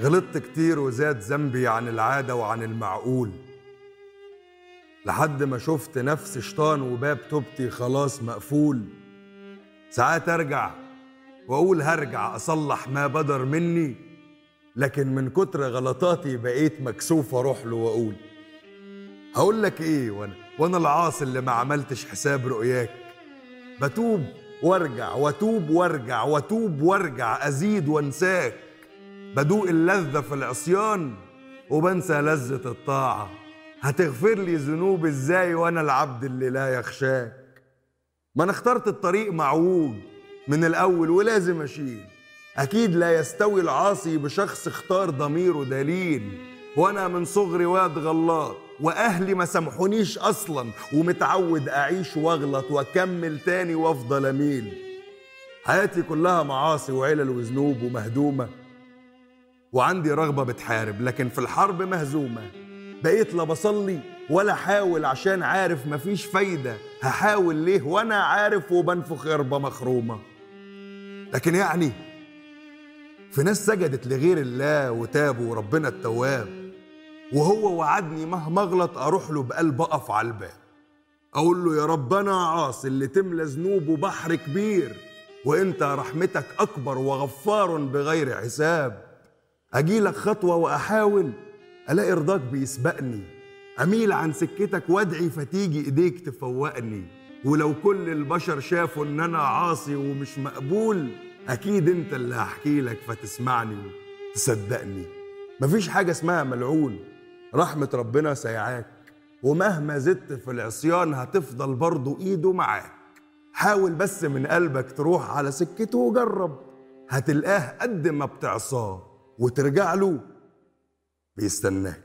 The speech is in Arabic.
غلطت كتير وزاد ذنبي عن العادة وعن المعقول. لحد ما شفت نفسي شيطان وباب توبتي خلاص مقفول. ساعات أرجع وأقول هرجع أصلح ما بدر مني لكن من كتر غلطاتي بقيت مكسوف أروح له وأقول. هقول لك إيه وأنا وأنا العاصي اللي ما عملتش حساب رؤياك. بتوب وارجع واتوب وارجع واتوب وارجع أزيد وانساك. بدوق اللذة في العصيان وبنسى لذة الطاعة. هتغفر لي ذنوب إزاي وأنا العبد اللي لا يخشاك؟ ما أنا اخترت الطريق معوج من الأول ولازم أشيل. أكيد لا يستوي العاصي بشخص اختار ضميره دليل. وأنا من صغري واد غلط وأهلي ما سامحونيش أصلا ومتعود أعيش وأغلط وأكمل تاني وأفضل أميل. حياتي كلها معاصي وعلل وذنوب ومهدومة. وعندي رغبة بتحارب لكن في الحرب مهزومة. بقيت لا بصلي ولا حاول عشان عارف مفيش فايدة. هحاول ليه؟ وأنا عارف وبنفخ غربه مخرومة. لكن يعني في ناس سجدت لغير الله وتابوا وربنا التواب. وهو وعدني مهما اغلط أروح له بقلب اقف على الباب. أقول له يا رب أنا عاصي اللي تملى ذنوبه بحر كبير وانت رحمتك اكبر وغفار بغير حساب. اجيلك خطوة واحاول الاقي رضاك بيسبقني. اميل عن سكتك وادعي فتيجي ايديك تفوقني. ولو كل البشر شافوا ان أنا عاصي ومش مقبول أكيد انت اللي هحكي لك فتسمعني تصدقني. مفيش حاجة اسمها ملعون. رحمة ربنا سيعاك ومهما زدت في العصيان هتفضل برضه إيده معاك. حاول بس من قلبك تروح على سكته وجرب. هتلقاه قد ما بتعصاه وترجع له. بيستناك.